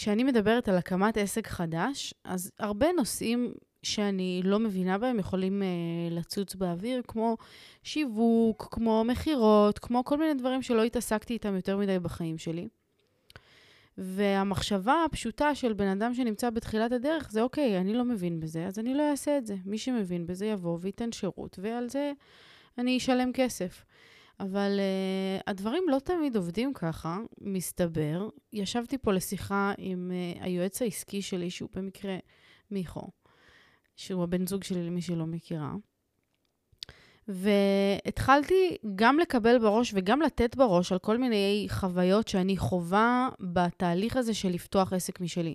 כשאני מדברת על הקמת עסק חדש, אז הרבה נושאים שאני לא מבינה בהם יכולים uh, לצוץ באוויר, כמו שיווק, כמו מכירות, כמו כל מיני דברים שלא התעסקתי איתם יותר מדי בחיים שלי. והמחשבה הפשוטה של בן אדם שנמצא בתחילת הדרך זה, אוקיי, אני לא מבין בזה, אז אני לא אעשה את זה. מי שמבין בזה יבוא וייתן שירות, ועל זה אני אשלם כסף. אבל uh, הדברים לא תמיד עובדים ככה, מסתבר. ישבתי פה לשיחה עם uh, היועץ העסקי שלי, שהוא במקרה מיכו, שהוא הבן זוג שלי למי שלא מכירה. והתחלתי גם לקבל בראש וגם לתת בראש על כל מיני חוויות שאני חווה בתהליך הזה של לפתוח עסק משלי.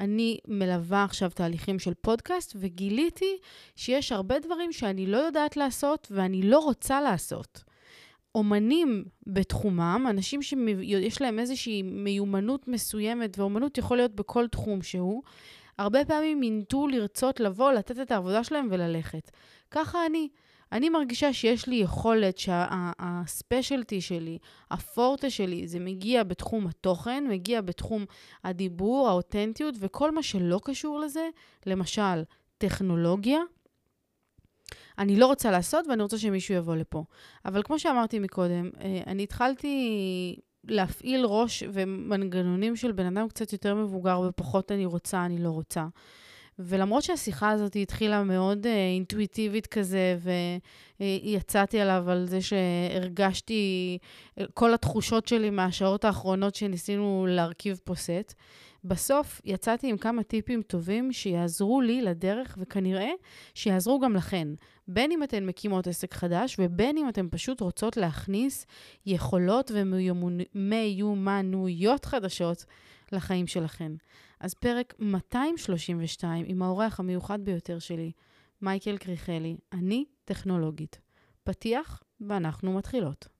אני מלווה עכשיו תהליכים של פודקאסט, וגיליתי שיש הרבה דברים שאני לא יודעת לעשות ואני לא רוצה לעשות. אומנים בתחומם, אנשים שיש להם איזושהי מיומנות מסוימת, ואומנות יכול להיות בכל תחום שהוא, הרבה פעמים ינטו לרצות לבוא, לתת את העבודה שלהם וללכת. ככה אני. אני מרגישה שיש לי יכולת שהספיישלטי שלי, הפורטה שלי, זה מגיע בתחום התוכן, מגיע בתחום הדיבור, האותנטיות, וכל מה שלא קשור לזה, למשל, טכנולוגיה, אני לא רוצה לעשות ואני רוצה שמישהו יבוא לפה. אבל כמו שאמרתי מקודם, אה, אני התחלתי להפעיל ראש ומנגנונים של בן אדם קצת יותר מבוגר ופחות אני רוצה, אני לא רוצה. ולמרות שהשיחה הזאת התחילה מאוד uh, אינטואיטיבית כזה, ויצאתי עליו על זה שהרגשתי כל התחושות שלי מהשעות האחרונות שניסינו להרכיב פה סט, בסוף יצאתי עם כמה טיפים טובים שיעזרו לי לדרך, וכנראה שיעזרו גם לכן. בין אם אתן מקימות עסק חדש, ובין אם אתן פשוט רוצות להכניס יכולות ומיומנויות חדשות לחיים שלכן. אז פרק 232 עם האורח המיוחד ביותר שלי, מייקל קריכלי, אני טכנולוגית. פתיח, ואנחנו מתחילות.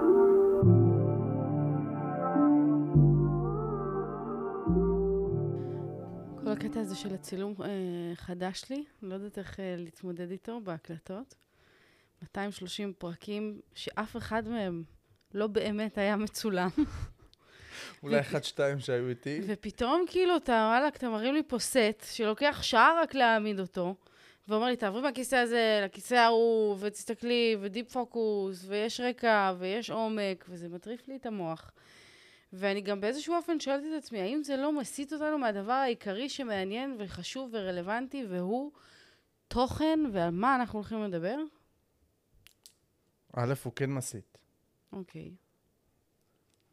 הזה של הצילום אה, חדש לי, לא יודעת איך אה, להתמודד איתו בהקלטות. 230 פרקים שאף אחד מהם לא באמת היה מצולם. אולי אחד, שתיים שהיו איתי. ופתאום כאילו אתה, וואלכ, אתה מרים לי פה סט שלוקח שעה רק להעמיד אותו, ואומר לי, תעברי מהכיסא הזה לכיסא ההוא, ותסתכלי, ודיפ פוקוס, ויש רקע, ויש עומק, וזה מטריף לי את המוח. ואני גם באיזשהו אופן שואלת את עצמי, האם זה לא מסיט אותנו מהדבר העיקרי שמעניין וחשוב ורלוונטי, והוא תוכן ועל מה אנחנו הולכים לדבר? א', הוא כן מסיט. אוקיי.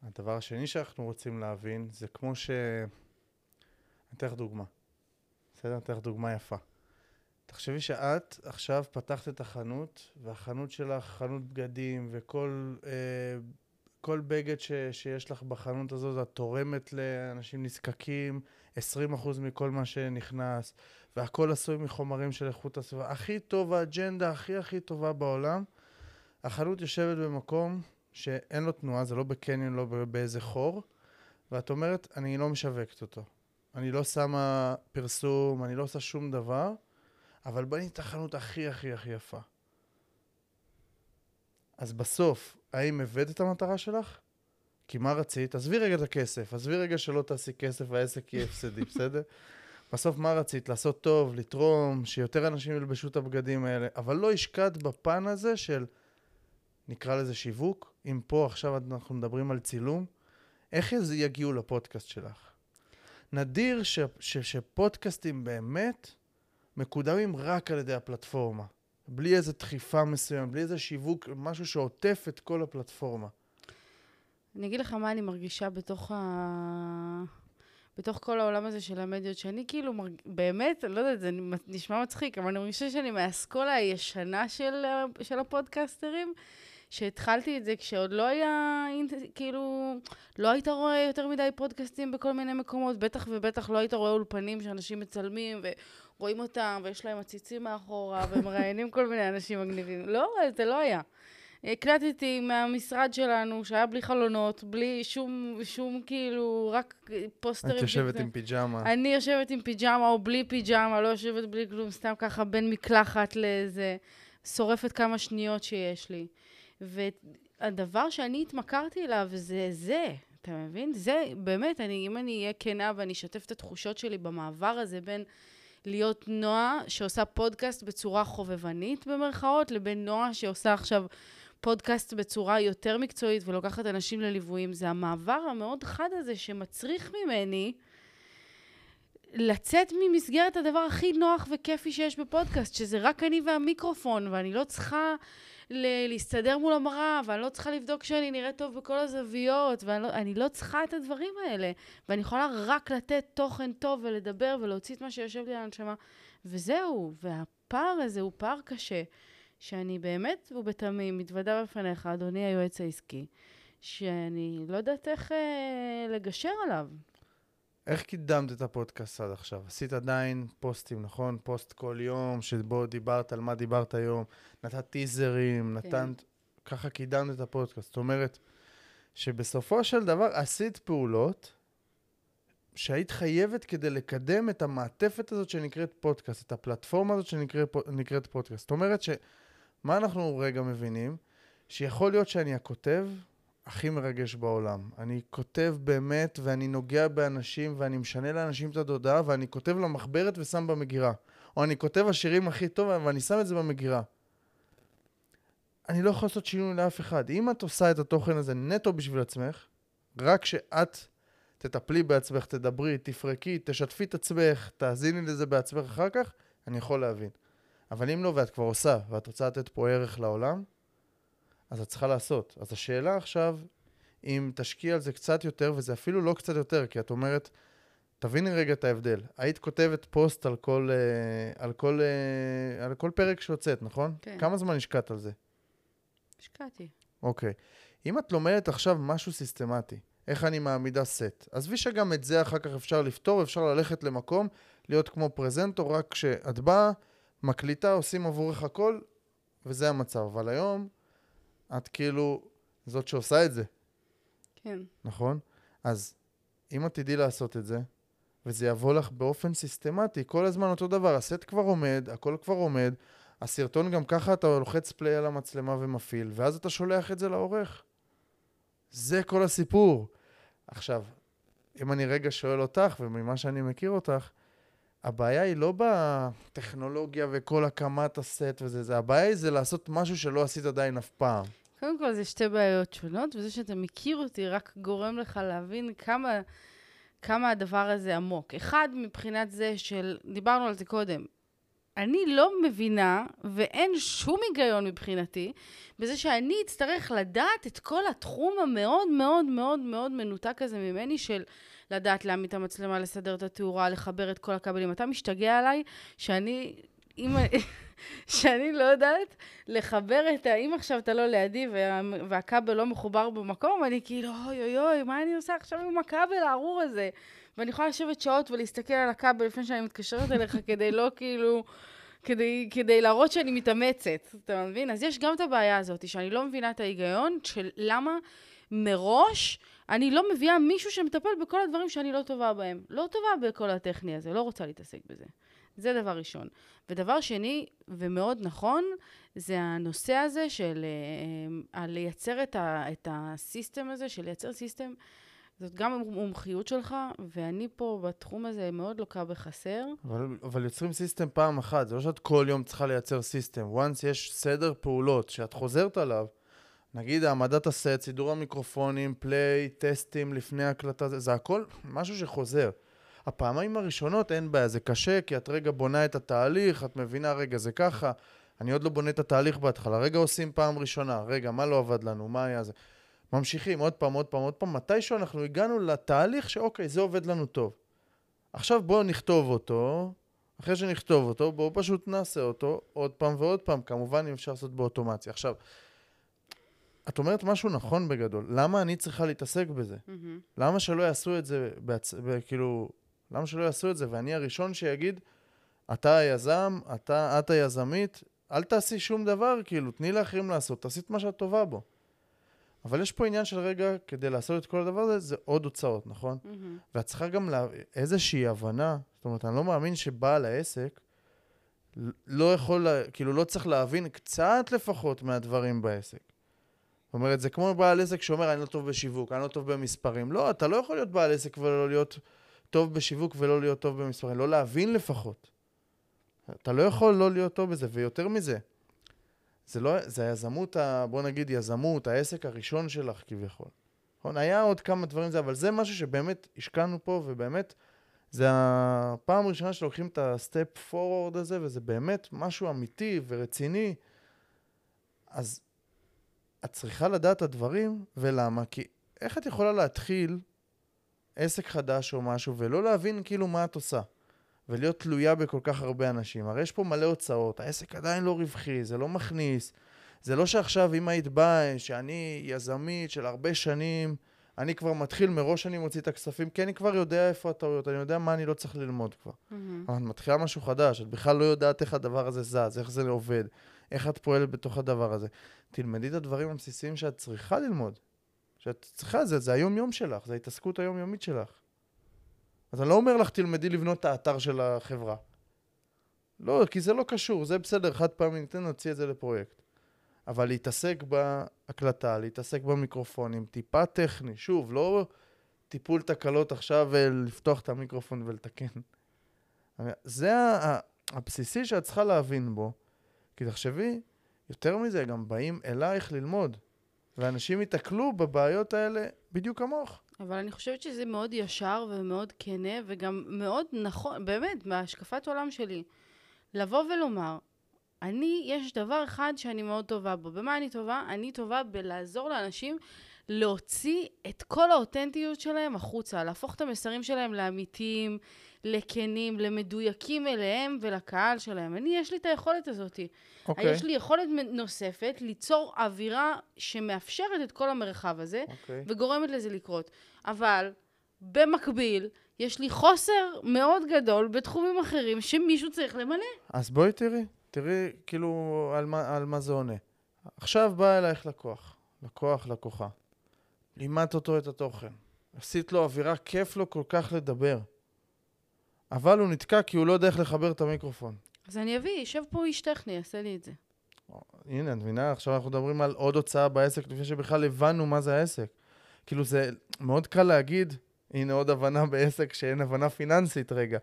הדבר השני שאנחנו רוצים להבין, זה כמו ש... אני אתן לך דוגמה. בסדר? אני אתן לך דוגמה יפה. תחשבי שאת עכשיו פתחת את החנות, והחנות שלך חנות בגדים, וכל אה, כל בגד ש, שיש לך בחנות הזאת, את תורמת לאנשים נזקקים, 20% מכל מה שנכנס, והכל עשוי מחומרים של איכות הסביבה. הכי טוב, האג'נדה הכי הכי טובה בעולם. החנות יושבת במקום שאין לו תנועה, זה לא בקניון, לא באיזה חור, ואת אומרת, אני לא משווקת אותו. אני לא שמה פרסום, אני לא עושה שום דבר, אבל בנית את החנות הכי הכי הכי יפה. אז בסוף, האם הבאת את המטרה שלך? כי מה רצית? עזבי רגע את הכסף, עזבי רגע שלא תעשי כסף והעסק יהיה הפסדי, בסדר? בסוף מה רצית? לעשות טוב, לתרום, שיותר אנשים ילבשו את הבגדים האלה, אבל לא השקעת בפן הזה של, נקרא לזה שיווק, אם פה עכשיו אנחנו מדברים על צילום, איך יגיעו לפודקאסט שלך? נדיר ש, ש, שפודקאסטים באמת מקודמים רק על ידי הפלטפורמה. בלי איזה דחיפה מסוימת, בלי איזה שיווק, משהו שעוטף את כל הפלטפורמה. אני אגיד לך מה אני מרגישה בתוך ה... בתוך כל העולם הזה של המדיות, שאני כאילו, מרג... באמת, לא יודעת, זה נשמע מצחיק, אבל אני מרגישה שאני מהאסכולה הישנה של, של הפודקסטרים, שהתחלתי את זה כשעוד לא היה, כאילו, לא היית רואה יותר מדי פודקאסטים בכל מיני מקומות, בטח ובטח לא היית רואה אולפנים שאנשים מצלמים ורואים אותם ויש להם עציצים מאחורה ומראיינים כל מיני אנשים מגניבים. לא, זה לא היה. הקלטתי מהמשרד שלנו, שהיה בלי חלונות, בלי שום, שום כאילו, רק פוסטרים. את יושבת כזה. עם פיג'מה. אני יושבת עם פיג'מה או בלי פיג'מה, לא יושבת בלי כלום, סתם ככה בין מקלחת לאיזה... שורפת כמה שניות שיש לי. והדבר שאני התמכרתי אליו זה זה, אתה מבין? זה, באמת, אני, אם אני אהיה כנה ואני אשתף את התחושות שלי במעבר הזה בין להיות נועה שעושה פודקאסט בצורה חובבנית במרכאות, לבין נועה שעושה עכשיו פודקאסט בצורה יותר מקצועית ולוקחת אנשים לליוויים, זה המעבר המאוד חד הזה שמצריך ממני לצאת ממסגרת הדבר הכי נוח וכיפי שיש בפודקאסט, שזה רק אני והמיקרופון, ואני לא צריכה ל- להסתדר מול המראה, ואני לא צריכה לבדוק שאני נראית טוב בכל הזוויות, ואני לא, לא צריכה את הדברים האלה. ואני יכולה רק לתת תוכן טוב ולדבר ולהוציא את מה שיושב לי על הנשמה. וזהו, והפער הזה הוא פער קשה, שאני באמת ובתמים מתוודה בפניך, אדוני היועץ העסקי, שאני לא יודעת איך אה, לגשר עליו. איך קידמת את הפודקאסט עד עכשיו? עשית עדיין פוסטים, נכון? פוסט כל יום, שבו דיברת על מה דיברת היום, נתת טיזרים, כן. נתנת... ככה קידמת את הפודקאסט. זאת אומרת, שבסופו של דבר עשית פעולות שהיית חייבת כדי לקדם את המעטפת הזאת שנקראת פודקאסט, את הפלטפורמה הזאת שנקראת פודקאסט. זאת אומרת שמה אנחנו רגע מבינים? שיכול להיות שאני הכותב הכי מרגש בעולם. אני כותב באמת, ואני נוגע באנשים, ואני משנה לאנשים את התודעה, ואני כותב למחברת ושם במגירה. או אני כותב השירים הכי טוב, ואני שם את זה במגירה. אני לא יכול לעשות שינוי לאף אחד. אם את עושה את התוכן הזה נטו בשביל עצמך, רק שאת תטפלי בעצמך, תדברי, תפרקי, תשתפי את עצמך, תאזיני לזה בעצמך אחר כך, אני יכול להבין. אבל אם לא, ואת כבר עושה, ואת רוצה לתת פה ערך לעולם, אז את צריכה לעשות. אז השאלה עכשיו, אם תשקיע על זה קצת יותר, וזה אפילו לא קצת יותר, כי את אומרת, תביני רגע את ההבדל. היית כותבת פוסט על כל, אה, על כל, אה, על כל פרק שהוצאת, נכון? כן. כמה זמן השקעת על זה? השקעתי. אוקיי. אם את לומדת עכשיו משהו סיסטמטי, איך אני מעמידה סט, עזבי שגם את זה אחר כך אפשר לפתור, אפשר ללכת למקום, להיות כמו פרזנטור, רק כשאת באה, מקליטה, עושים עבורך הכל, וזה המצב. אבל היום, את כאילו זאת שעושה את זה, כן. נכון? אז אם את תדעי לעשות את זה, וזה יבוא לך באופן סיסטמטי, כל הזמן אותו דבר, הסט כבר עומד, הכל כבר עומד, הסרטון גם ככה אתה לוחץ פליי על המצלמה ומפעיל, ואז אתה שולח את זה לעורך. זה כל הסיפור. עכשיו, אם אני רגע שואל אותך, וממה שאני מכיר אותך, הבעיה היא לא בטכנולוגיה וכל הקמת הסט וזה, זה הבעיה היא זה לעשות משהו שלא עשית עדיין אף פעם. קודם כל, זה שתי בעיות שונות, וזה שאתה מכיר אותי רק גורם לך להבין כמה, כמה הדבר הזה עמוק. אחד, מבחינת זה של, דיברנו על זה קודם, אני לא מבינה, ואין שום היגיון מבחינתי, בזה שאני אצטרך לדעת את כל התחום המאוד מאוד מאוד מאוד מנותק הזה ממני של לדעת להעמיד את המצלמה, לסדר את התאורה, לחבר את כל הכבלים. אתה משתגע עליי שאני... אם... שאני לא יודעת לחבר את ה... אם עכשיו אתה לא לידי וה... והכבל לא מחובר במקום, אני כאילו, אוי אוי אוי, מה אני עושה עכשיו עם הכבל הארור הזה? ואני יכולה לשבת שעות ולהסתכל על הכבל לפני שאני מתקשרת אליך כדי לא כאילו... כדי, כדי להראות שאני מתאמצת, אתה מבין? אז יש גם את הבעיה הזאת, שאני לא מבינה את ההיגיון של למה מראש אני לא מביאה מישהו שמטפל בכל הדברים שאני לא טובה בהם. לא טובה בכל הטכני הזה, לא רוצה להתעסק בזה. זה דבר ראשון. ודבר שני, ומאוד נכון, זה הנושא הזה של uh, לייצר את, ה, את ה system הזה, של לייצר system, זאת גם מומחיות שלך, ואני פה בתחום הזה מאוד לוקה בחסר. אבל, אבל יוצרים system פעם אחת, זה לא שאת כל יום צריכה לייצר system. once יש סדר פעולות שאת חוזרת עליו, נגיד העמדת הסט, סידור המיקרופונים, play, טסטים לפני הקלטה, זה, זה הכל משהו שחוזר. הפעמיים הראשונות אין בעיה, זה קשה, כי את רגע בונה את התהליך, את מבינה, רגע, זה ככה, אני עוד לא בונה את התהליך בהתחלה, רגע עושים פעם ראשונה, רגע, מה לא עבד לנו, מה היה זה? ממשיכים עוד פעם, עוד פעם, עוד פעם, מתישהו אנחנו הגענו לתהליך שאוקיי, זה עובד לנו טוב. עכשיו בואו נכתוב אותו, אחרי שנכתוב אותו, בואו פשוט נעשה אותו עוד פעם ועוד פעם, כמובן אם אפשר לעשות באוטומציה. עכשיו, את אומרת משהו נכון בגדול. למה אני צריכה להתעסק בזה? מהמם. למה שלא יעשו את זה, בעצ... ב- כאילו, למה שלא יעשו את זה? ואני הראשון שיגיד, אתה היזם, אתה, את היזמית, אל תעשי שום דבר, כאילו, תני לאחרים לעשות, תעשי את מה שאת טובה בו. אבל יש פה עניין של רגע, כדי לעשות את כל הדבר הזה, זה עוד הוצאות, נכון? מהמם. ואת צריכה גם לה... איזושהי הבנה, זאת אומרת, אני לא מאמין שבעל העסק לא יכול, לה... כאילו, לא צריך להבין קצת לפחות מהדברים בעסק. זאת אומרת, זה כמו בעל עסק שאומר, אני לא טוב בשיווק, אני לא טוב במספרים. לא, אתה לא יכול להיות בעל עסק ולא להיות טוב בשיווק ולא להיות טוב במספרים. לא להבין לפחות. אתה לא יכול לא להיות טוב בזה, ויותר מזה, זה לא, זה היזמות, ה, בוא נגיד יזמות, העסק הראשון שלך כביכול. נכון? היה עוד כמה דברים זה, אבל זה משהו שבאמת השקענו פה, ובאמת, זה הפעם הראשונה שלוקחים את הסטפ פורוורד הזה, וזה באמת משהו אמיתי ורציני. אז את צריכה לדעת את הדברים, ולמה? כי איך את יכולה להתחיל עסק חדש או משהו, ולא להבין כאילו מה את עושה? ולהיות תלויה בכל כך הרבה אנשים. הרי יש פה מלא הוצאות, העסק עדיין לא רווחי, זה לא מכניס. זה לא שעכשיו אם היית באה, שאני יזמית של הרבה שנים, אני כבר מתחיל, מראש אני מוציא את הכספים, כי אני כבר יודע איפה הטעויות, אני יודע מה אני לא צריך ללמוד כבר. מהמם. אבל את מתחילה משהו חדש, את בכלל לא יודעת איך הדבר הזה זז, איך זה עובד, איך את פועלת בתוך הדבר הזה. תלמדי את הדברים הבסיסיים שאת צריכה ללמוד. שאת צריכה, זה, זה היום-יום שלך, זה ההתעסקות היומיומית שלך. אז אני לא אומר לך, תלמדי לבנות את האתר של החברה. לא, כי זה לא קשור, זה בסדר, חד פעמי ניתן להוציא את זה לפרויקט. אבל להתעסק בהקלטה, להתעסק במיקרופונים, טיפה טכני, שוב, לא טיפול תקלות עכשיו ולפתוח את המיקרופון ולתקן. זה הבסיסי שאת צריכה להבין בו, כי תחשבי, יותר מזה, גם באים אלייך ללמוד, ואנשים ייתקלו בבעיות האלה בדיוק כמוך. אבל אני חושבת שזה מאוד ישר ומאוד כנה, וגם מאוד נכון, באמת, מהשקפת עולם שלי. לבוא ולומר, אני, יש דבר אחד שאני מאוד טובה בו. במה אני טובה? אני טובה בלעזור לאנשים להוציא את כל האותנטיות שלהם החוצה, להפוך את המסרים שלהם לאמיתיים, לכנים, למדויקים אליהם ולקהל שלהם. אני, יש לי את היכולת הזאת. אוקיי. יש לי יכולת נוספת ליצור אווירה שמאפשרת את כל המרחב הזה, אוקיי. וגורמת לזה לקרות. אבל במקביל, יש לי חוסר מאוד גדול בתחומים אחרים שמישהו צריך למלא. אז בואי תראי, תראי כאילו על מה, על מה זה עונה. עכשיו בא אלייך לקוח, לקוח, לקוחה. לימדת אותו את התוכן. עשית לו אווירה, כיף לו כל כך לדבר. אבל הוא נתקע כי הוא לא יודע איך לחבר את המיקרופון. אז אני אביא, יושב פה איש טכני, יעשה לי את זה. הנה, את מבינה? עכשיו אנחנו מדברים על עוד הוצאה בעסק לפני שבכלל הבנו מה זה העסק. כאילו זה מאוד קל להגיד, הנה עוד הבנה בעסק שאין הבנה פיננסית רגע.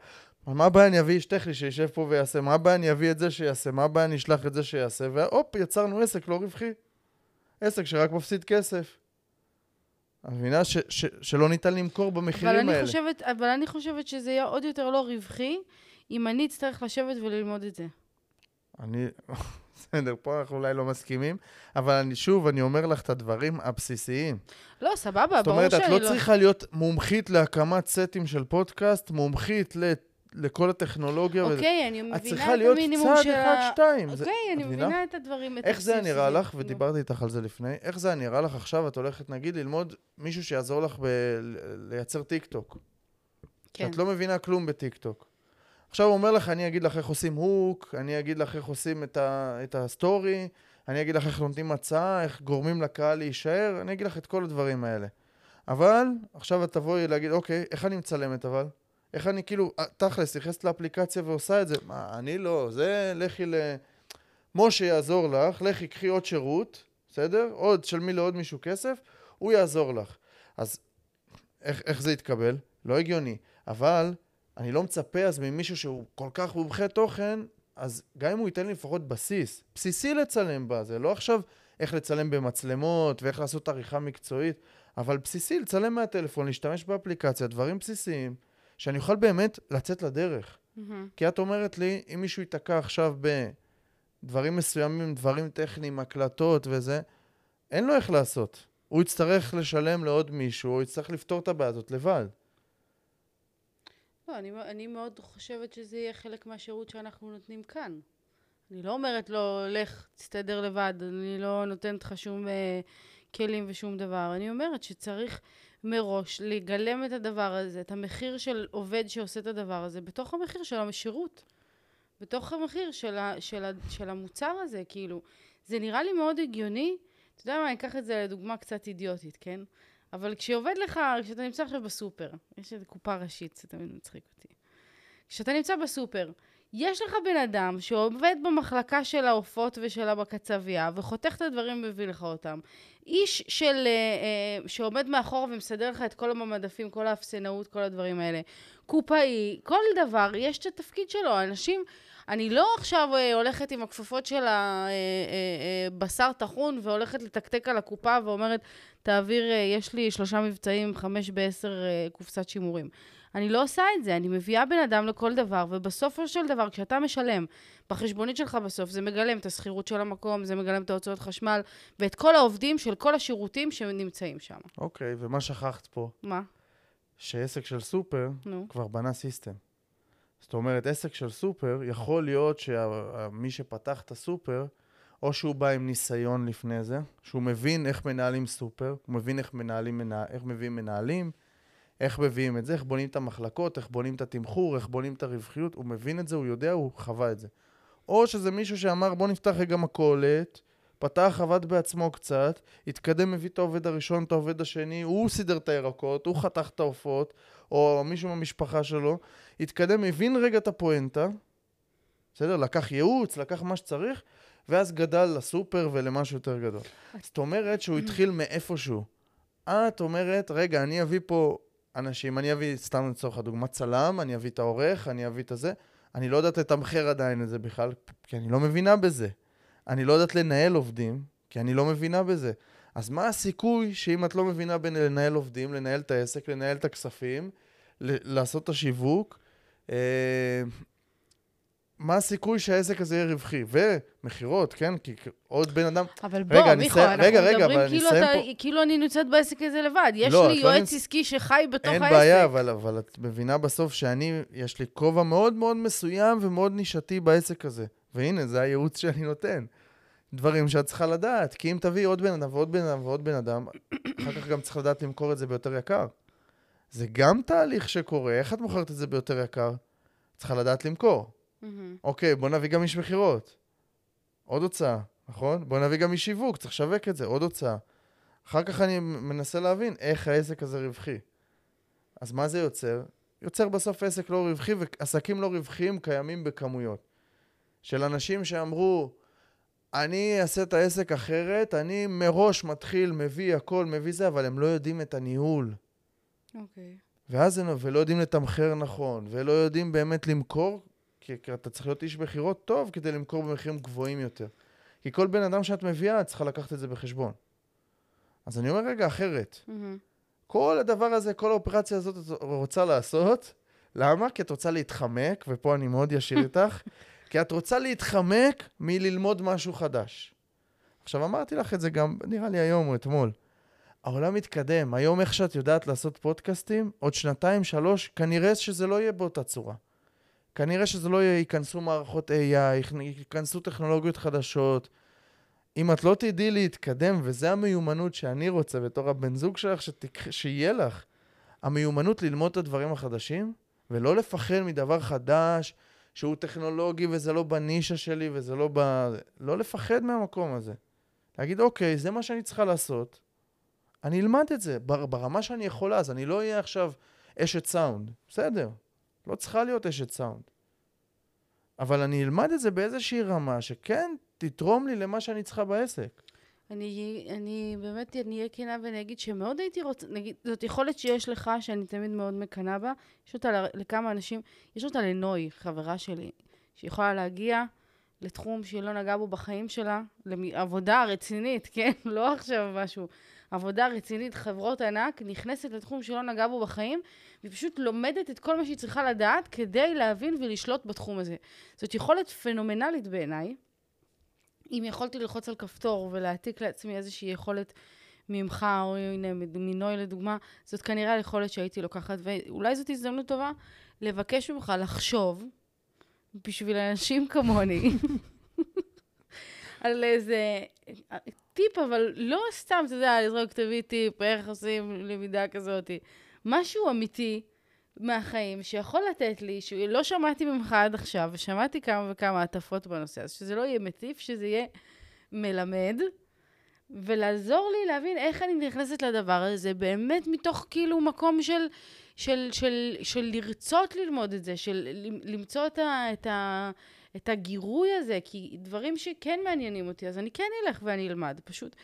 מה הבעיה אני אביא איש טכני שישב פה ויעשה? מה הבעיה אני אביא את זה שיעשה? מה הבעיה אני אשלח את זה שיעשה? והופ, יצרנו עסק לא רווחי. עסק שרק מפסיד כסף. את מבינה ש- ש- שלא ניתן למכור אבל במחירים אני, האלה. חושבת, אבל אני חושבת שזה יהיה עוד יותר לא רווחי, אם אני אצטרך לשבת וללמוד את זה. אני, בסדר, פה אנחנו אולי לא מסכימים, אבל אני, שוב, אני אומר לך את הדברים הבסיסיים. לא, סבבה, זאת ברור אומרת, שאני את לא... לא צריכה להיות מומחית להקמת סטים של פודקאסט, מומחית ל- לכל הטכנולוגיה. וזה. אוקיי, אני את מבינה צריכה את להיות המינימום צעד של אחד, ה... שתיים. זה- אוקיי, אני את מבינה? מבינה את הדברים, את איך זה היה הבסיס נראה. לך, נו. ודיברתי איתך על זה לפני, איך זה נראה לך עכשיו, את הולכת נגיד ללמוד מישהו שיעזור לך ב- לייצר טיק טוק. כן. שאת לא מבינה כלום בטיק טוק. עכשיו הוא אומר לך, אני אגיד לך איך עושים hook, אני אגיד לך איך עושים את, ה, את ה story, אני אגיד לך איך נותנים הצעה, איך גורמים לקהל להישאר, אני אגיד לך את כל הדברים האלה. אבל עכשיו את תבואי להגיד, אוקיי, איך אני מצלמת אבל? איך אני כאילו, אה, תכלס, נכנסת לאפליקציה ועושה את זה? מה, אני לא, זה לכי ל... משה יעזור לך, לכי, קחי עוד שירות, בסדר? עוד, תשלמי לעוד מישהו כסף, הוא יעזור לך. אז איך, איך זה יתקבל? לא הגיוני. אבל אני לא מצפה אז ממישהו שהוא כל כך מומחה תוכן, אז גם אם הוא ייתן לי לפחות בסיס, בסיסי לצלם בה, זה לא עכשיו איך לצלם במצלמות ואיך לעשות עריכה מקצועית, אבל בסיסי לצלם מהטלפון, להשתמש באפליקציה, דברים בסיסיים, שאני אוכל באמת לצאת לדרך. מהמם. כי את אומרת לי, אם מישהו ייתקע עכשיו בדברים מסוימים, דברים טכניים, הקלטות וזה, אין לו איך לעשות. הוא יצטרך לשלם לעוד מישהו, או יצטרך לפתור את הבעיה הזאת לבד. לא, אני, אני מאוד חושבת שזה יהיה חלק מהשירות שאנחנו נותנים כאן. אני לא אומרת לו, לך, תסתדר לבד, אני לא נותנת לך שום אה, כלים ושום דבר. אני אומרת שצריך מראש לגלם את הדבר הזה, את המחיר של עובד שעושה את הדבר הזה, בתוך המחיר של השירות. בתוך המחיר של, ה, של, ה, של המוצר הזה, כאילו. זה נראה לי מאוד הגיוני. אתה יודע מה, אני אקח את זה לדוגמה קצת אידיוטית, כן? אבל כשעובד לך, כשאתה נמצא עכשיו בסופר, יש איזו קופה ראשית, זה תמיד מצחיק אותי. כשאתה נמצא בסופר, יש לך בן אדם שעובד במחלקה של העופות ושל הבקצבייה, וחותך את הדברים ומביא לך אותם. איש של, אה, אה, שעומד מאחור ומסדר לך את כל המדפים, כל האפסנאות, כל הדברים האלה. קופאי, כל דבר, יש את התפקיד שלו. אנשים, אני לא עכשיו אה, הולכת עם הכפפות של הבשר אה, אה, טחון והולכת לתקתק על הקופה ואומרת, תעביר, יש לי שלושה מבצעים, חמש בעשר קופסת שימורים. אני לא עושה את זה, אני מביאה בן אדם לכל דבר, ובסופו של דבר, כשאתה משלם בחשבונית שלך בסוף, זה מגלם את השכירות של המקום, זה מגלם את ההוצאות חשמל, ואת כל העובדים של כל השירותים שנמצאים שם. אוקיי, okay, ומה שכחת פה? מה? שעסק של סופר נו. כבר בנה system. זאת אומרת, עסק של סופר, יכול להיות שמי שפתח את הסופר, או שהוא בא עם ניסיון לפני זה, שהוא מבין איך מנהלים סופר, הוא מבין איך מנהלים, מנה, איך מביאים מנהלים, איך מביאים את זה, איך בונים את המחלקות, איך בונים את התמחור, איך בונים את הרווחיות, הוא מבין את זה, הוא יודע, הוא חווה את זה. או שזה מישהו שאמר, בוא נפתח רגע מכולת, פתח, עבד בעצמו קצת, התקדם, הביא את העובד הראשון, את העובד השני, הוא סידר את הירקות, הוא חתך את העופות, או מישהו מהמשפחה שלו, התקדם, הבין רגע את הפואנטה, בסדר? לקח ייעוץ, לקח מה שצריך, ואז גדל לסופר ולמשהו יותר גדול. זאת אומרת שהוא התחיל מאיפשהו. את אומרת, רגע, אני אביא פה אנשים, אני אביא, סתם לצורך הדוגמה, צלם, אני אביא את העורך, אני אביא את הזה. אני לא יודעת לתמחר עדיין את זה בכלל, כי אני לא מבינה בזה. אני לא יודעת לנהל עובדים, כי אני לא מבינה בזה. אז מה הסיכוי שאם את לא מבינה בין לנהל עובדים, לנהל את העסק, לנהל את הכספים, לעשות את השיווק, אה, מה הסיכוי שהעסק הזה יהיה רווחי? ומכירות, כן? כי עוד בן אדם... אבל בוא, רגע, מיכו, אנחנו רגע, רגע, מדברים כאילו, אתה, פה... כאילו אני נמצאת בעסק הזה לבד. יש לא, לי לא יועץ לא עסקי שחי בתוך אין העסק. אין בעיה, אבל, אבל את מבינה בסוף שאני, יש לי כובע מאוד מאוד מסוים ומאוד נישתי בעסק הזה. והנה, זה הייעוץ שאני נותן. דברים שאת צריכה לדעת, כי אם תביאי עוד בן אדם ועוד בן אדם ועוד בן אדם, אחר כך גם צריך לדעת למכור את זה ביותר יקר. זה גם תהליך שקורה, איך את מוכרת את זה ביותר יקר? צריכה לדעת למכור. Mm-hmm. אוקיי, בוא נביא גם איש מכירות. עוד הוצאה, נכון? בוא נביא גם איש שיווק, צריך לשווק את זה, עוד הוצאה. אחר כך אני מנסה להבין איך העסק הזה רווחי. אז מה זה יוצר? יוצר בסוף עסק לא רווחי, ועסקים לא רווחיים קיימים בכמויות. של אנשים שאמרו, אני אעשה את העסק אחרת, אני מראש מתחיל, מביא הכל, מביא זה, אבל הם לא יודעים את הניהול. אוקיי. Okay. ואז הם, ולא יודעים לתמחר נכון, ולא יודעים באמת למכור כי, כי אתה צריך להיות איש מכירות טוב כדי למכור במחירים גבוהים יותר. כי כל בן אדם שאת מביאה, את צריכה לקחת את זה בחשבון. אז אני אומר רגע אחרת. Mm-hmm. כל הדבר הזה, כל האופרציה הזאת את רוצה לעשות, למה? כי את רוצה להתחמק, ופה אני מאוד ישיר איתך, כי את רוצה להתחמק מללמוד משהו חדש. עכשיו, אמרתי לך את זה גם, נראה לי היום או אתמול. העולם מתקדם. היום איך שאת יודעת לעשות פודקאסטים, עוד שנתיים, שלוש, כנראה שזה לא יהיה באותה צורה. כנראה שזה לא יהיה, ייכנסו מערכות AI, ייכנסו טכנולוגיות חדשות. אם את לא תדעי להתקדם, וזו המיומנות שאני רוצה בתור הבן זוג שלך, שתק... שיהיה לך, המיומנות ללמוד את הדברים החדשים, ולא לפחד מדבר חדש, שהוא טכנולוגי וזה לא בנישה שלי וזה לא ב... לא לפחד מהמקום הזה. להגיד, אוקיי, זה מה שאני צריכה לעשות, אני אלמד את זה ברמה שאני יכולה, אז אני לא אהיה עכשיו אשת סאונד. בסדר, לא צריכה להיות אשת סאונד. אבל אני אלמד את זה באיזושהי רמה שכן תתרום לי למה שאני צריכה בעסק. אני, אני באמת, אני אהיה כנה ואני אגיד שמאוד הייתי רוצה, נגיד, זאת יכולת שיש לך, שאני תמיד מאוד מקנאה בה, יש אותה לכמה אנשים, יש אותה לנוי, חברה שלי, שיכולה להגיע לתחום שהיא לא נגעה בו בחיים שלה, לעבודה רצינית, כן? לא עכשיו משהו. עבודה רצינית, חברות ענק, נכנסת לתחום שלא נגעה בו בחיים, והיא פשוט לומדת את כל מה שהיא צריכה לדעת כדי להבין ולשלוט בתחום הזה. זאת יכולת פנומנלית בעיניי. אם יכולתי ללחוץ על כפתור ולהעתיק לעצמי איזושהי יכולת ממך, או הנה, מנוי לדוגמה, זאת כנראה היכולת שהייתי לוקחת, ואולי זאת הזדמנות טובה לבקש ממך לחשוב, בשביל אנשים כמוני, על איזה טיפ, אבל לא סתם, אתה יודע, לזרוק תביא טיפ, איך עושים למידה כזאת. משהו אמיתי מהחיים שיכול לתת לי, שלא שמעתי ממך עד עכשיו, ושמעתי כמה וכמה הטפות בנושא, אז שזה לא יהיה מטיף, שזה יהיה מלמד, ולעזור לי להבין איך אני נכנסת לדבר הזה, באמת מתוך כאילו מקום של, של, של, של לרצות ללמוד את זה, של למצוא את, ה, את, ה, את הגירוי הזה, כי דברים שכן מעניינים אותי, אז אני כן אלך ואני אלמד. פשוט,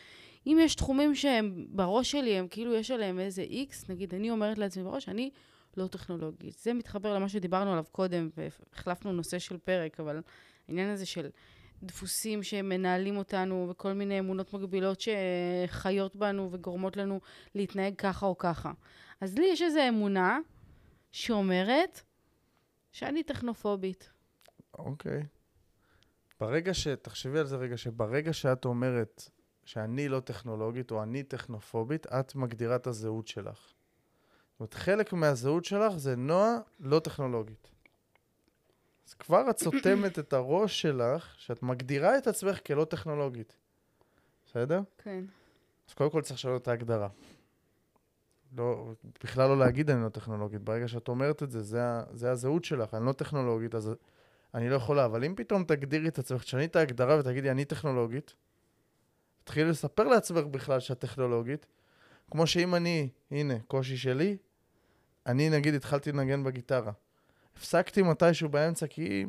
אם יש תחומים שהם בראש שלי, הם כאילו יש עליהם איזה איקס, נגיד, אני אומרת לעצמי בראש, אני לא טכנולוגית. זה מתחבר למה שדיברנו עליו קודם, והחלפנו נושא של פרק, אבל העניין הזה של דפוסים שמנהלים אותנו, וכל מיני אמונות מגבילות שחיות בנו וגורמות לנו להתנהג ככה או ככה. אז לי יש איזו אמונה שאומרת שאני טכנופובית. אוקיי. ברגע ש... תחשבי על זה רגע, שברגע שאת אומרת שאני לא טכנולוגית או אני טכנופובית, את מגדירה את הזהות שלך. אומרת, חלק מהזהות שלך זה נועה לא טכנולוגית. אז כבר את סותמת את הראש שלך, שאת מגדירה את עצמך כלא טכנולוגית. בסדר? כן. אז קודם כל צריך לשנות את ההגדרה. לא, בכלל לא להגיד אני לא טכנולוגית. ברגע שאת אומרת את זה, זה, זה הזהות שלך, אני לא טכנולוגית, אז אני לא יכולה. אבל אם פתאום תגדירי את עצמך, תשני את ההגדרה ותגידי אני טכנולוגית, תתחילי לספר לעצמך בכלל שאת טכנולוגית, כמו שאם אני, הנה, קושי שלי, אני נגיד התחלתי לנגן בגיטרה. הפסקתי מתישהו באמצע כי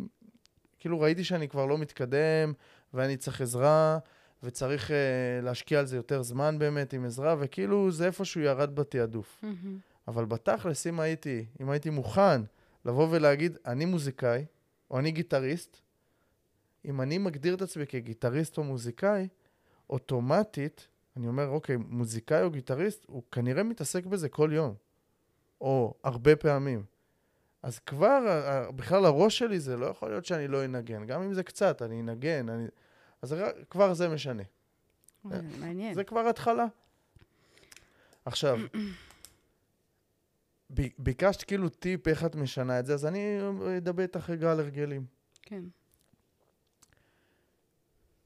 כאילו ראיתי שאני כבר לא מתקדם ואני צריך עזרה וצריך uh, להשקיע על זה יותר זמן באמת עם עזרה, וכאילו זה איפשהו ירד בתעדוף. Mm-hmm. אבל בתכלס, אם הייתי, אם הייתי מוכן לבוא ולהגיד, אני מוזיקאי, או אני גיטריסט, אם אני מגדיר את עצמי כגיטריסט או מוזיקאי, אוטומטית, אני אומר, אוקיי, מוזיקאי או גיטריסט, הוא כנראה מתעסק בזה כל יום, או הרבה פעמים. אז כבר, בכלל הראש שלי זה לא יכול להיות שאני לא אנגן. גם אם זה קצת, אני אנגן. אני... אז כבר זה משנה. מעניין. זה כבר התחלה. עכשיו, ביקשת כאילו טיפ איך את משנה את זה, אז אני אדבר איתך רגע על הרגלים. כן.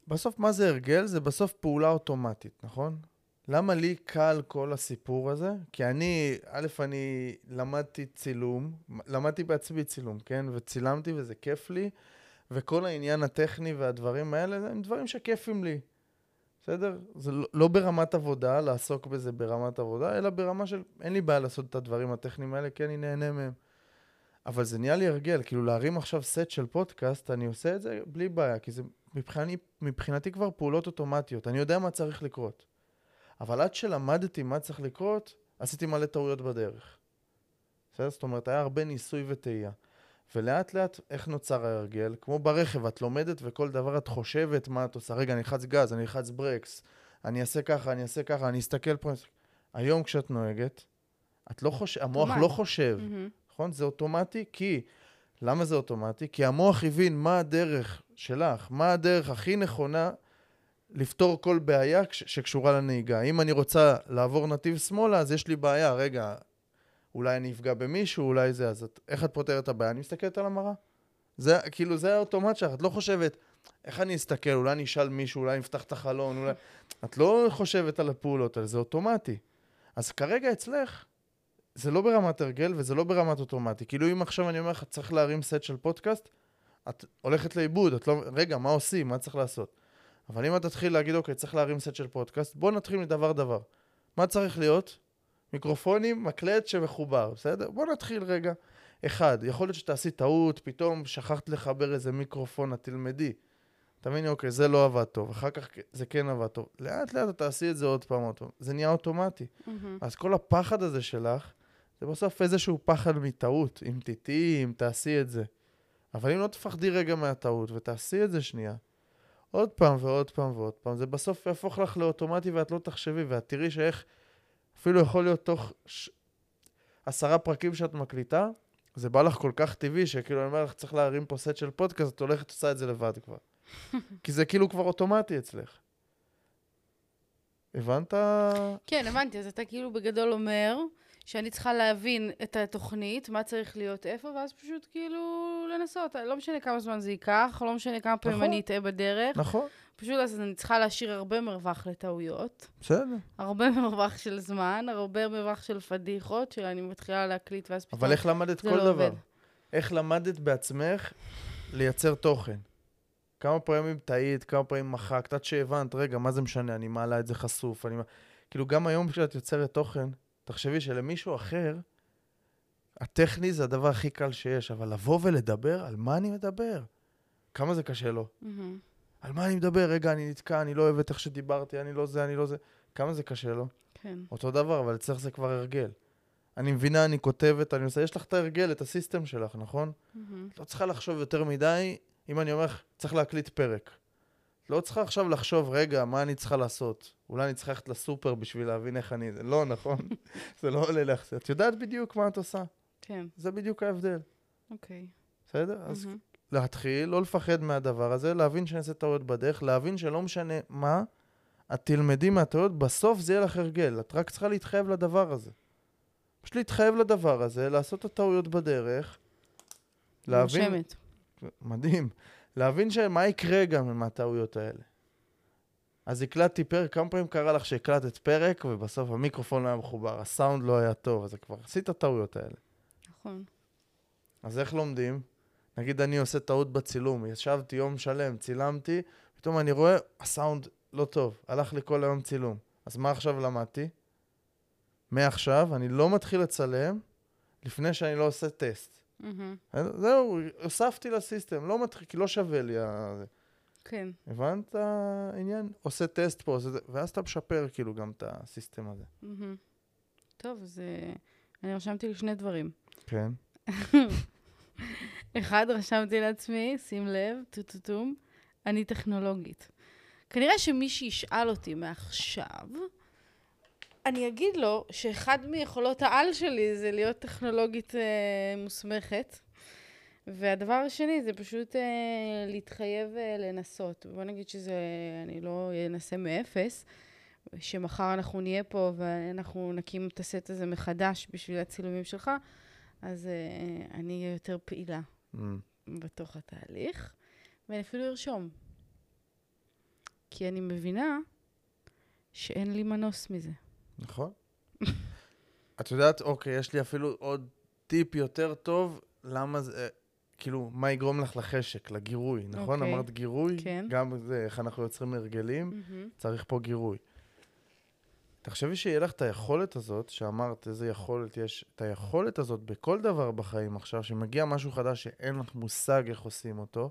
בסוף, מה זה הרגל? זה בסוף פעולה אוטומטית, נכון? למה לי קל כל הסיפור הזה? כי אני, א', אני למדתי צילום, למדתי בעצמי צילום, כן? וצילמתי וזה כיף לי, וכל העניין הטכני והדברים האלה, הם דברים שכיפים לי, בסדר? זה לא, לא ברמת עבודה, לעסוק בזה ברמת עבודה, אלא ברמה של אין לי בעיה לעשות את הדברים הטכניים האלה, כי אני נהנה מהם. אבל זה נהיה לי הרגל, כאילו להרים עכשיו סט של פודקאסט, אני עושה את זה בלי בעיה, כי זה מבחינתי, מבחינתי כבר פעולות אוטומטיות, אני יודע מה צריך לקרות. אבל עד שלמדתי מה צריך לקרות, עשיתי מלא טעויות בדרך. בסדר? זאת אומרת, היה הרבה ניסוי וטעייה. ולאט לאט, איך נוצר ההרגל? כמו ברכב, את לומדת וכל דבר את חושבת מה את עושה. רגע, אני אלחץ גז, אני אלחץ ברקס, אני אעשה ככה, אני אעשה ככה, אני אסתכל פה. היום כשאת נוהגת, את לא חושב, המוח לא חושב, mm-hmm. נכון? זה אוטומטי, כי... למה זה אוטומטי? כי המוח הבין מה הדרך שלך, מה הדרך הכי נכונה לפתור כל בעיה שקשורה לנהיגה. אם אני רוצה לעבור נתיב שמאלה, אז יש לי בעיה. רגע, אולי אני אפגע במישהו, אולי זה, אז את, איך את פותרת את הבעיה? אני מסתכלת על המראה. זה, כאילו, זה האוטומט שלך, את לא חושבת, איך אני אסתכל, אולי אני אשאל מישהו, אולי אני אפתח את החלון, אולי... את לא חושבת על הפעולות האלה, זה אוטומטי. אז כרגע אצלך, זה לא ברמת הרגל וזה לא ברמת אוטומטי. כאילו, אם עכשיו אני אומר לך, צריך להרים סט של פודקאסט, את הולכת לאיבוד, את לא... רגע, מה עושים? מה צריך לעשות? אבל אם אתה תתחיל להגיד, אוקיי, צריך להרים סט של פודקאסט, בוא נתחיל מדבר דבר. מה צריך להיות? מיקרופונים, מקלט שמחובר, בסדר? בוא נתחיל רגע. אחד, יכול להיות שתעשי טעות, פתאום שכחת לחבר איזה מיקרופון, את תלמדי. תביני, אוקיי, זה לא עבד טוב, אחר כך זה כן עבד טוב. לאט לאט את תעשי את זה עוד פעם, עוד פעם. זה נהיה אוטומטי. Mm-hmm. אז כל הפחד הזה שלך, זה בסוף איזשהו פחד מטעות. אם תטעי, אם תעשי את זה. אבל אם לא תפחדי רגע מהטעות ותעשי את זה שנייה, עוד פעם ועוד פעם ועוד פעם, זה בסוף יהפוך לך לאוטומטי ואת לא תחשבי, ואת תראי שאיך אפילו יכול להיות תוך ש... עשרה פרקים שאת מקליטה, זה בא לך כל כך טבעי, שכאילו אני אומר לך, צריך להרים פה סט של פודקאסט, את הולכת עושה את זה לבד כבר. כי זה כאילו כבר אוטומטי אצלך. הבנת? כן, הבנתי. אז אתה כאילו בגדול אומר שאני צריכה להבין את התוכנית, מה צריך להיות איפה, ואז פשוט כאילו לנסות. לא משנה כמה זמן זה ייקח, לא משנה כמה פעמים נכון. אני אטעה בדרך. נכון, פשוט אז אני צריכה להשאיר הרבה מרווח לטעויות, בסדר. הרבה מרווח של זמן, הרבה מרווח של פדיחות, שאני מתחילה להקליט ואז פתאום... אבל איך למדת כל לא דבר? עובד. איך למדת בעצמך לייצר תוכן? כמה פעמים טעית, כמה פעמים מחקת, עד שהבנת, רגע, מה זה משנה, אני מעלה את זה חשוף, אני... כאילו, גם היום כשאת יוצרת תוכן, תחשבי שלמישהו אחר, הטכני זה הדבר הכי קל שיש, אבל לבוא ולדבר, על מה אני מדבר? כמה זה קשה לו? מהמם. על מה אני מדבר? רגע, אני נתקע, אני לא אוהב את איך שדיברתי, אני לא זה, אני לא זה. כמה זה קשה לו? כן. אותו דבר, אבל אצלך זה כבר הרגל. אני מבינה, אני כותבת, אני עושה, יש לך את ההרגל, את הסיסטם שלך, נכון? את לא צריכה לחשוב יותר מדי, אם אני אומר לך, צריך להקליט פרק. לא צריכה עכשיו לחשוב, רגע, מה אני צריכה לעשות? אולי אני צריכה ללכת לסופר בשביל להבין איך אני... לא, נכון? זה לא עולה לך. את יודעת בדיוק מה את עושה. כן, זה בדיוק ההבדל, אוקיי. בסדר? אז מהמם. להתחיל, לא לפחד מהדבר הזה, להבין שאני אעשה טעויות בדרך, להבין שלא משנה מה, את תלמדי מהטעויות, בסוף זה יהיה לך הרגל. את רק צריכה להתחייב לדבר הזה. פשוט להתחייב לדבר הזה, לעשות את הטעויות בדרך, להבין... נושמת. מדהים. להבין שמה יקרה גם מהטעויות האלה. אז הקלטתי פרק, כמה פעמים קרה לך שהקלטת פרק ובסוף המיקרופון לא היה מחובר, הסאונד לא היה טוב, אז כבר עשית את הטעויות האלה. נכון. אז איך לומדים? נגיד אני עושה טעות בצילום, ישבתי יום שלם, צילמתי, פתאום אני רואה, הסאונד לא טוב, הלך לי כל היום צילום. אז מה עכשיו למדתי? מעכשיו אני לא מתחיל לצלם לפני שאני לא עושה טסט. מהמם. זהו, הוספתי לסיסטם, לא מתחיל, כי לא שווה לי ה... זה. כן. הבנת העניין? עושה טסט פה, עושה זה, ואז אתה משפר כאילו גם את ה system הזה. מהמם. טוב, אז אה, אני רשמתי לי שני דברים. כן. אחד, רשמתי לעצמי, שים לב, טו-טו-טום, אני טכנולוגית. כנראה שמי שישאל אותי מעכשיו, אני אגיד לו שאחד מיכולות העל שלי זה להיות טכנולוגית אה, מוסמכת. והדבר השני זה פשוט אה, להתחייב אה, לנסות. בוא נגיד שזה, אני לא אנסה מאפס, שמחר אנחנו נהיה פה ואנחנו נקים את הסט הזה מחדש בשביל הצילומים שלך, אז אה, אני אהיה יותר פעילה Mm. בתוך התהליך, ואני אפילו ארשום. כי אני מבינה שאין לי מנוס מזה. נכון. את יודעת, אוקיי, יש לי אפילו עוד טיפ יותר טוב, למה זה, כאילו, מה יגרום לך לחשק, לגירוי, נכון? אוקיי. אמרת גירוי? כן. גם זה, איך אנחנו יוצרים הרגלים, מהמם. צריך פה גירוי. תחשבי שיהיה לך את היכולת הזאת, שאמרת איזה יכולת יש, את היכולת הזאת בכל דבר בחיים עכשיו, שמגיע משהו חדש שאין לך מושג איך עושים אותו,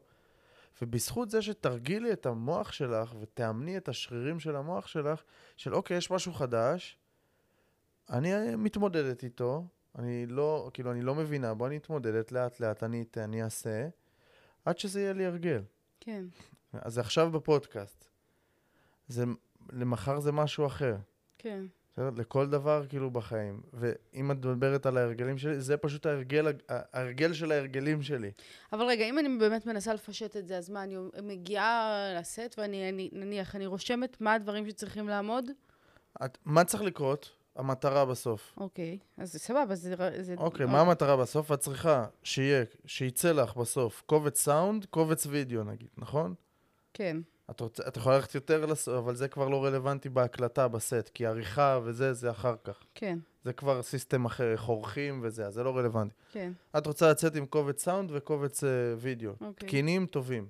ובזכות זה שתרגילי את המוח שלך ותאמני את השרירים של המוח שלך, של אוקיי, יש משהו חדש, אני מתמודדת איתו, אני לא, כאילו, אני לא מבינה, בוא אני אתמודדת לאט לאט, אני אני אעשה, עד שזה יהיה לי הרגל. כן, אז עכשיו בפודקאסט. זה, למחר זה משהו אחר. כן. לכל דבר כאילו בחיים. ואם את מדברת על ההרגלים שלי, זה פשוט ההרגל, ההרגל של ההרגלים שלי. אבל רגע, אם אני באמת מנסה לפשט את זה, אז מה, אני מגיעה לסט ואני, אני, נניח, אני רושמת מה הדברים שצריכים לעמוד? את, מה צריך לקרות? המטרה בסוף. אוקיי, אז סבבה, זה... זה אוקיי, מה המטרה בסוף? את צריכה שיהיה, שיצא לך בסוף קובץ סאונד, קובץ וידאו נגיד, נכון? כן, את, רוצה, את יכולה ללכת יותר לסוף, אבל זה כבר לא רלוונטי בהקלטה, בסט, כי עריכה וזה, זה אחר כך. כן, זה כבר system אחר, איך עורכים וזה, אז זה לא רלוונטי. כן, את רוצה לצאת עם קובץ סאונד וקובץ uh, וידאו. אוקיי. תקינים, טובים.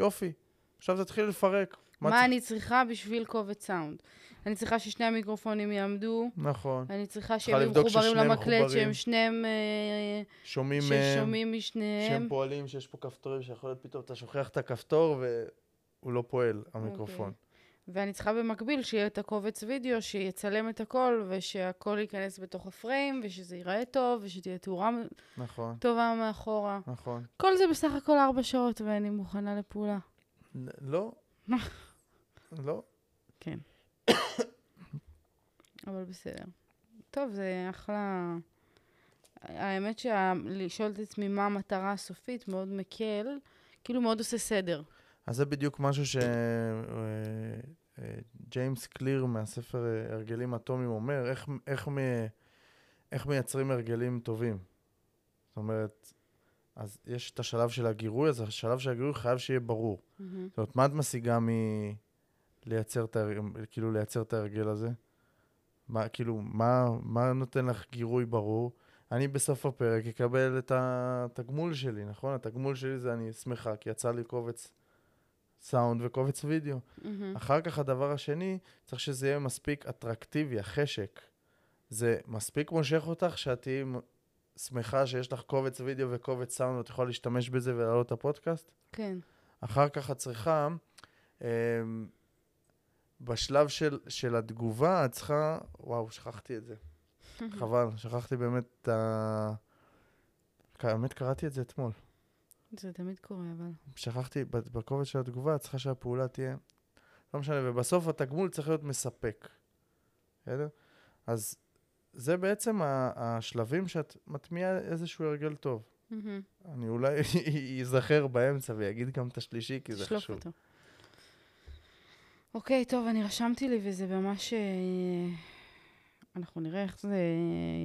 יופי. עכשיו תתחיל לפרק. מה, צריך- אני צריכה בשביל קובץ סאונד? אני צריכה ששני המיקרופונים יעמדו, נכון. אני צריכה שהם יהיו מחוברים למקלט. שהם שניהם... אה, שומעים מהם, ששומעים שהם משניהם. פועלים, שיש פה כפתורים, שיכול להיות פתאום אתה שוכח את הכפתור והוא לא פועל, אוקיי. המיקרופון. ואני צריכה במקביל שיהיה את הקובץ וידאו, שיצלם את הכל, ושהכל ייכנס בתוך הפריים, ושזה ייראה טוב, ושתהיה תאורה נכון, טובה מאחורה. נכון. כל זה בסך הכל ארבע שעות, ואני מוכנה לפעולה. לא. לא. כן. אבל בסדר. טוב, זה אחלה... האמת שלשאול את עצמי מה המטרה הסופית מאוד מקל, כאילו מאוד עושה סדר. אז זה בדיוק משהו שג'יימס קליר מהספר אה, הרגלים אטומיים אומר, איך, איך, מ, איך מייצרים הרגלים טובים. זאת אומרת, אז יש את השלב של הגירוי, אז השלב של הגירוי חייב שיהיה ברור. מהמם. זאת אומרת, מה את משיגה מלייצר את, ההר- כאילו, לייצר את ההרגל הזה? מה, כאילו, מה, מה נותן לך גירוי ברור? אני בסוף הפרק אקבל את התגמול שלי, נכון? התגמול שלי זה אני שמחה, כי יצא לי קובץ סאונד וקובץ וידאו. מהמם. אחר כך הדבר השני, צריך שזה יהיה מספיק אטרקטיבי, החשק. זה מספיק מושך אותך שאת תהיי שמחה שיש לך קובץ וידאו וקובץ סאונד ואת יכולה להשתמש בזה ולהעלות את הפודקאסט? כן. אחר כך את צריכה, אמ, בשלב של, של התגובה, את צריכה, וואו, שכחתי את זה. חבל, שכחתי באמת את ה... האמת, קראתי את זה אתמול. זה תמיד קורה, אבל... שכחתי, בקובץ של התגובה, את צריכה שהפעולה תהיה... לא משנה, ובסוף התגמול צריך להיות מספק. בסדר? אז זה בעצם השלבים שאת מטמיעה איזשהו הרגל טוב. אני אולי ייזכר באמצע ויגיד גם את השלישי, כי זה חשוב. אותו. אוקיי, טוב, אני רשמתי לי וזה ממש... אה, אנחנו נראה איך זה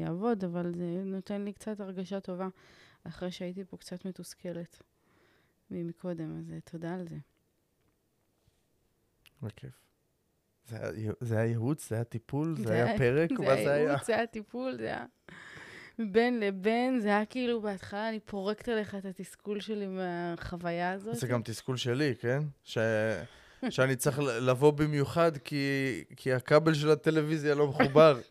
יעבוד, אבל זה נותן לי קצת הרגשה טובה, אחרי שהייתי פה קצת מתוסכלת מקודם, אז אה, תודה על זה. בכיף. זה היה ייעוץ- זה היה ייעוץ, זה היה טיפול, זה זה היה פרק, זה מה זה היה? הייעוץ, זה היה טיפול, זה היה... בין לבין, זה היה כאילו, בהתחלה אני פורקת עליך את התסכול שלי מהחוויה הזאת. זה גם תסכול שלי, כן? ש... שאני צריך לבוא במיוחד כי, כי הכבל של הטלוויזיה לא מחובר.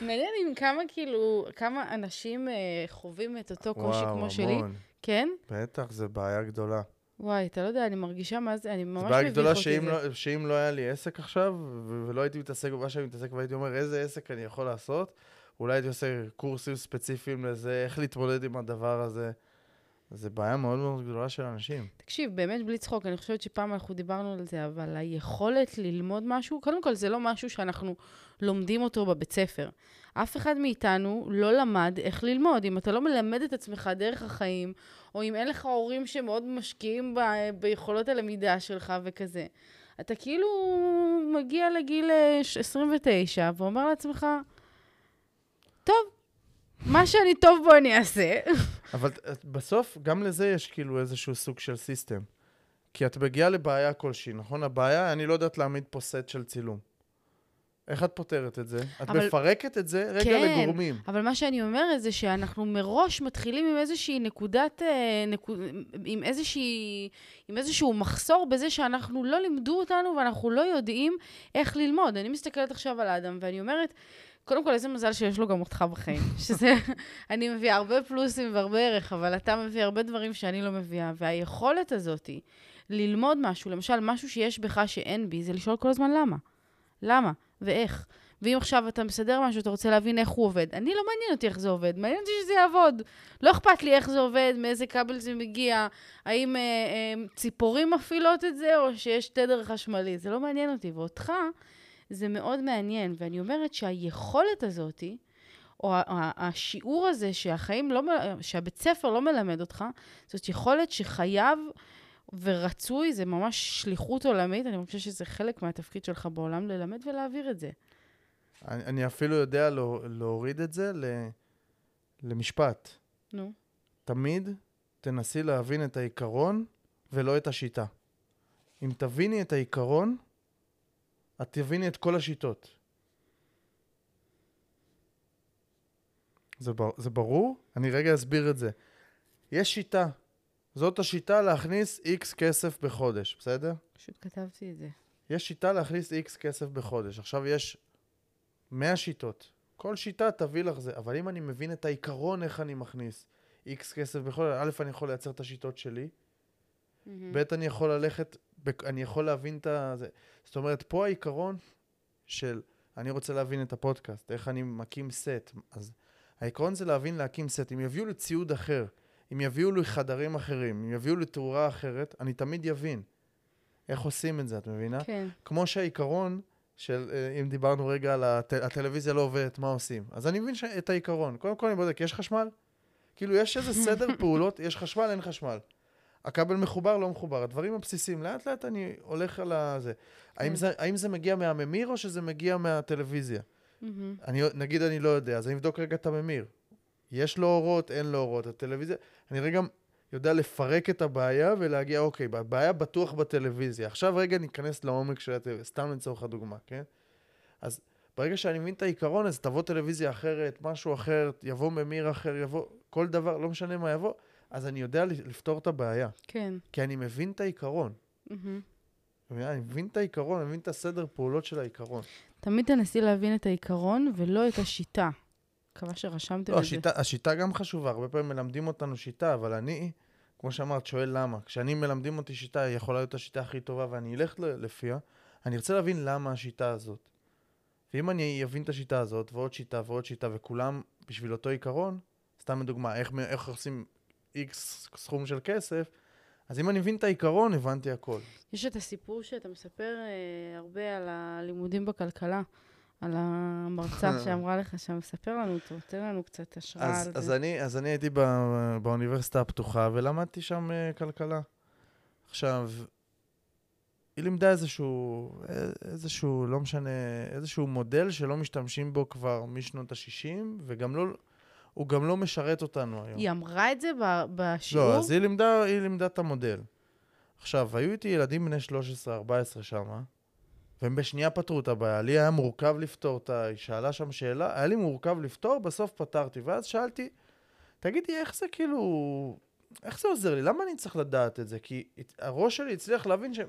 מעניין אם כמה כאילו, כמה אנשים אה, חווים את אותו קושי וואו, כמו שלי. המון. כן? בטח, זה בעיה גדולה. וואי, אתה לא יודע, אני מרגישה מה זה, אני זו ממש בעיה מביך גדולה אותי שאם זה. לא, שאם לא היה לי עסק עכשיו, ולא הייתי מתעסק במה שאני מתעסק, והייתי אומר איזה עסק אני יכול לעשות, אולי הייתי עושה קורסים ספציפיים לזה, איך להתמודד עם הדבר הזה. זה בעיה מאוד מאוד גדולה של אנשים. תקשיב, באמת בלי צחוק, אני חושבת שפעם אנחנו דיברנו על זה, אבל היכולת ללמוד משהו, קודם כל זה לא משהו שאנחנו לומדים אותו בבית ספר. אף אחד מאיתנו לא למד איך ללמוד. אם אתה לא מלמד את עצמך דרך החיים, או אם אין לך הורים שמאוד משקיעים ב- ביכולות הלמידה שלך וכזה, אתה כאילו מגיע לגיל אה, ש- 29 ואומר לעצמך, טוב, מה שאני טוב בו אני אעשה. אבל את- בסוף, גם לזה יש כאילו איזשהו סוג של סיסטם. כי את מגיעה לבעיה כלשהי, נכון? הבעיה, אני לא יודעת להעמיד פה סט של צילום. איך את פותרת את זה? את אבל- מפרקת את זה רגע כן. לגורמים. אבל מה שאני אומרת זה שאנחנו מראש מתחילים עם איזושהי נקודת, אה, נקוד, עם, איזושהי, עם איזשהו מחסור בזה שאנחנו לא לימדו אותנו ואנחנו לא יודעים איך ללמוד. אני מסתכלת עכשיו על האדם ואני אומרת, קודם כל, איזה מזל שיש לו גם אותך בחיים. שזה, אני מביאה הרבה פלוסים והרבה ערך, אבל אתה מביא הרבה דברים שאני לא מביאה. והיכולת הזאת ללמוד משהו, למשל, משהו שיש בך שאין בי, זה לשאול כל הזמן למה. למה ואיך. ואם עכשיו אתה מסדר משהו, אתה רוצה להבין איך הוא עובד. אני לא מעניין אותי איך זה עובד, מעניין אותי שזה יעבוד. לא אכפת לי איך זה עובד, מאיזה כבל זה מגיע, האם אה, אה, ציפורים מפעילות את זה, או שיש תדר חשמלי. זה לא מעניין אותי. ואותך, זה מאוד מעניין. ואני אומרת שהיכולת הזאת, או השיעור הזה שהחיים לא, מ- שהבית ספר לא מלמד אותך, זאת יכולת שחייב ורצוי, זה ממש שליחות עולמית. אני חושבת שזה חלק מהתפקיד שלך בעולם ללמד ולהעביר את זה. אני, אני אפילו יודע לא, להוריד את זה ל, למשפט. נו. תמיד תנסי להבין את העיקרון ולא את השיטה. אם תביני את העיקרון, את תביני את כל השיטות. זה, בר, זה ברור? אני רגע אסביר את זה. יש שיטה. זאת השיטה להכניס איקס כסף בחודש, בסדר? פשוט כתבתי את זה. יש שיטה להכניס איקס כסף בחודש. עכשיו יש 100 שיטות. כל שיטה תביא לך זה. אבל אם אני מבין את העיקרון איך אני מכניס איקס כסף בחודש, א', אני יכול לייצר את השיטות שלי, ב', אני יכול ללכת, אני יכול להבין את ה... זה. זאת אומרת, פה העיקרון של אני רוצה להבין את הפודקאסט, איך אני מקים סט. אז העיקרון זה להבין להקים סט. אם יביאו לי ציוד אחר, אם יביאו לי חדרים אחרים, אם יביאו לי תאורה אחרת, אני תמיד יבין איך עושים את זה, את מבינה? כן. כמו שהעיקרון של, אה, אם דיברנו רגע על הט... הטלוויזיה לא עובדת, מה עושים? אז אני מבין ש... את העיקרון. קודם כל אני בודק, יש חשמל? כאילו, יש איזה סדר פעולות, יש חשמל, אין חשמל. הכבל מחובר, לא מחובר. הדברים הבסיסיים, לאט לאט אני הולך על הזה. האם, כן. זה, האם זה מגיע מהממיר או שזה מגיע מהטלוויזיה? אני, נגיד אני לא יודע, אז אני אבדוק רגע את הממיר. יש לו אורות, אין לו אורות, הטלוויזיה... אני רגע יודע לפרק את הבעיה ולהגיע, אוקיי, הבעיה בטוח בטלוויזיה. עכשיו רגע ניכנס לעומק של הטלוויזיה, סתם לצורך הדוגמה, כן? אז ברגע שאני מבין את העיקרון, אז תבוא טלוויזיה אחרת, משהו אחר, יבוא ממיר אחר, יבוא כל דבר, לא משנה מה יבוא, אז אני יודע לפתור את הבעיה. כן. כי אני מבין את העיקרון. מבין? אני מבין את העיקרון, אני מבין את הסדר פעולות של העיקרון. תמיד תנסי להבין את העיקרון ולא את השיטה. מקווה שרשמתם לא, את זה. השיטה, השיטה גם חשובה, הרבה פעמים מלמדים אותנו שיטה, אבל אני, כמו שאמרת, שואל למה. כשאני מלמדים אותי שיטה, היא יכולה להיות השיטה הכי טובה ואני אלך ל- לפיה, אני רוצה להבין למה השיטה הזאת. ואם אני אבין את השיטה הזאת, ועוד שיטה ועוד שיטה, וכולם בשביל אותו עיקרון, סתם לדוגמה, איך, איך עושים איקס סכום של כסף, אז אם אני מבין את העיקרון, הבנתי הכל. יש את הסיפור שאתה מספר אה, הרבה על הלימודים בכלכלה, על המרצה שאמרה לך שם, מספר לנו אותו, תן לנו קצת השראה אז, על אז, זה. אני, אז אני הייתי בא, באוניברסיטה הפתוחה ולמדתי שם uh, כלכלה. עכשיו, היא לימדה איזשהו, איזשהו, לא משנה, איזשהו מודל שלא משתמשים בו כבר משנות ה-60, וגם לא, הוא גם לא משרת אותנו היום. היא אמרה את זה בשיעור? לא, אז היא לימדה, היא לימדה את המודל. עכשיו, היו איתי ילדים בני 13-14 שם, והם בשנייה פתרו את הבעיה. לי היה מורכב לפתור אותה, היא שאלה שם שאלה, היה לי מורכב לפתור, בסוף פתרתי. ואז שאלתי, תגידי, איך זה כאילו... איך זה עוזר לי? למה אני צריך לדעת את זה? כי הראש שלי הצליח להבין ש...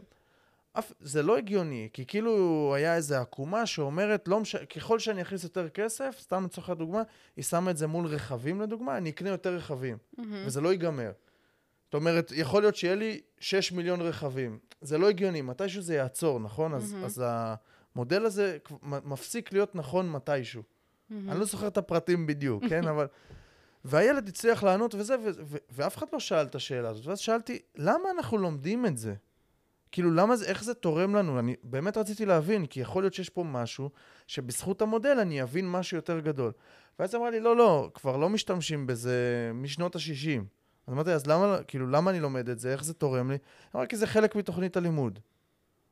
אף, זה לא הגיוני, כי כאילו היה איזו עקומה שאומרת, לא מש... ככל שאני אכניס יותר כסף, סתם לצורך הדוגמה, היא שמה את זה מול רכבים לדוגמה, אני אקנה יותר רכבים. מהמם. וזה לא ייגמר. זאת אומרת, יכול להיות שיהיה לי 6 מיליון רכבים. זה לא הגיוני, מתישהו זה יעצור, נכון? אז. אז המודל הזה מפסיק להיות נכון מתישהו. אני לא זוכר את הפרטים בדיוק, כן? אבל... והילד הצליח לענות וזה, ו- ו- ואף אחד לא שאל את השאלה הזאת. ואז שאלתי, למה אנחנו לומדים את זה? כאילו, למה זה, איך זה תורם לנו? אני באמת רציתי להבין, כי יכול להיות שיש פה משהו שבזכות המודל אני אבין משהו יותר גדול. ואז אמרה לי, לא, לא, כבר לא משתמשים בזה משנות ה-60. אז אמרתי, אז למה, כאילו, למה אני לומד את זה? איך זה תורם לי? אמרה, כי זה חלק מתוכנית הלימוד.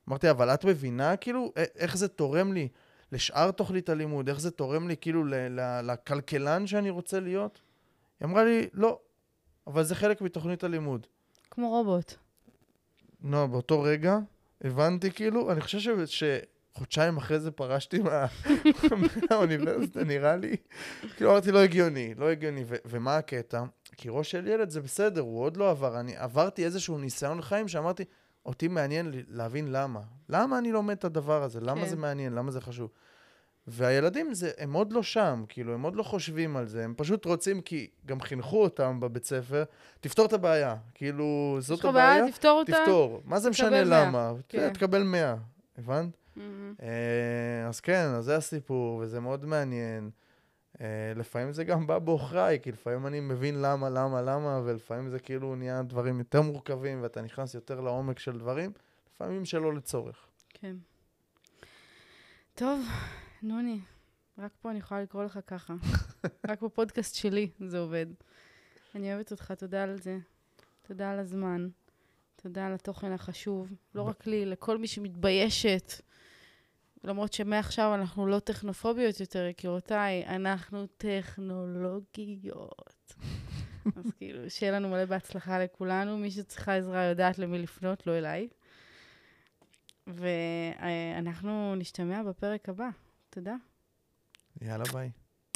אמרתי, אבל את מבינה, כאילו, איך זה תורם לי לשאר תוכנית הלימוד? איך זה תורם לי, כאילו, לכלכלן שאני רוצה להיות? היא אמרה לי, לא, אבל זה חלק מתוכנית הלימוד. כמו רובוט. נו, באותו רגע הבנתי כאילו, אני חושב ש... שחודשיים אחרי זה פרשתי מה- מהאוניברסיטה, נראה לי. כאילו אמרתי, לא הגיוני, לא הגיוני. ו- ומה הקטע? כי ראש של ילד זה בסדר, הוא עוד לא עבר. אני עברתי איזשהו ניסיון חיים שאמרתי, אותי מעניין להבין למה. למה אני לומד את הדבר הזה? למה כן. זה מעניין? למה זה חשוב? והילדים, זה, הם עוד לא שם, כאילו, הם עוד לא חושבים על זה, הם פשוט רוצים, כי גם חינכו אותם בבית ספר, תפתור את הבעיה. כאילו, זאת הבעיה, בעיה, תפתור אותה. תפתור. מה זה משנה 100. למה? כן. תקבל 100, הבנת? מהמם. אה, אז כן, אז זה הסיפור, וזה מאוד מעניין. אה, לפעמים זה גם בא בעוכריי, כי לפעמים אני מבין למה, למה, למה, ולפעמים זה כאילו נהיה דברים יותר מורכבים, ואתה נכנס יותר לעומק של דברים, לפעמים שלא לצורך. כן. טוב, נוני, רק פה אני יכולה לקרוא לך ככה. רק בפודקאסט שלי זה עובד. אני אוהבת אותך, תודה על זה. תודה על הזמן. תודה על התוכן החשוב. לא רק לי, לכל מי שמתביישת. למרות שמעכשיו אנחנו לא טכנופוביות יותר, יקירותיי, אנחנו טכנולוגיות. אז כאילו, שיהיה לנו מלא בהצלחה לכולנו. מי שצריכה עזרה יודעת למי לפנות, לא אליי. ואנחנו נשתמע בפרק הבא. תודה. יאללה, ביי.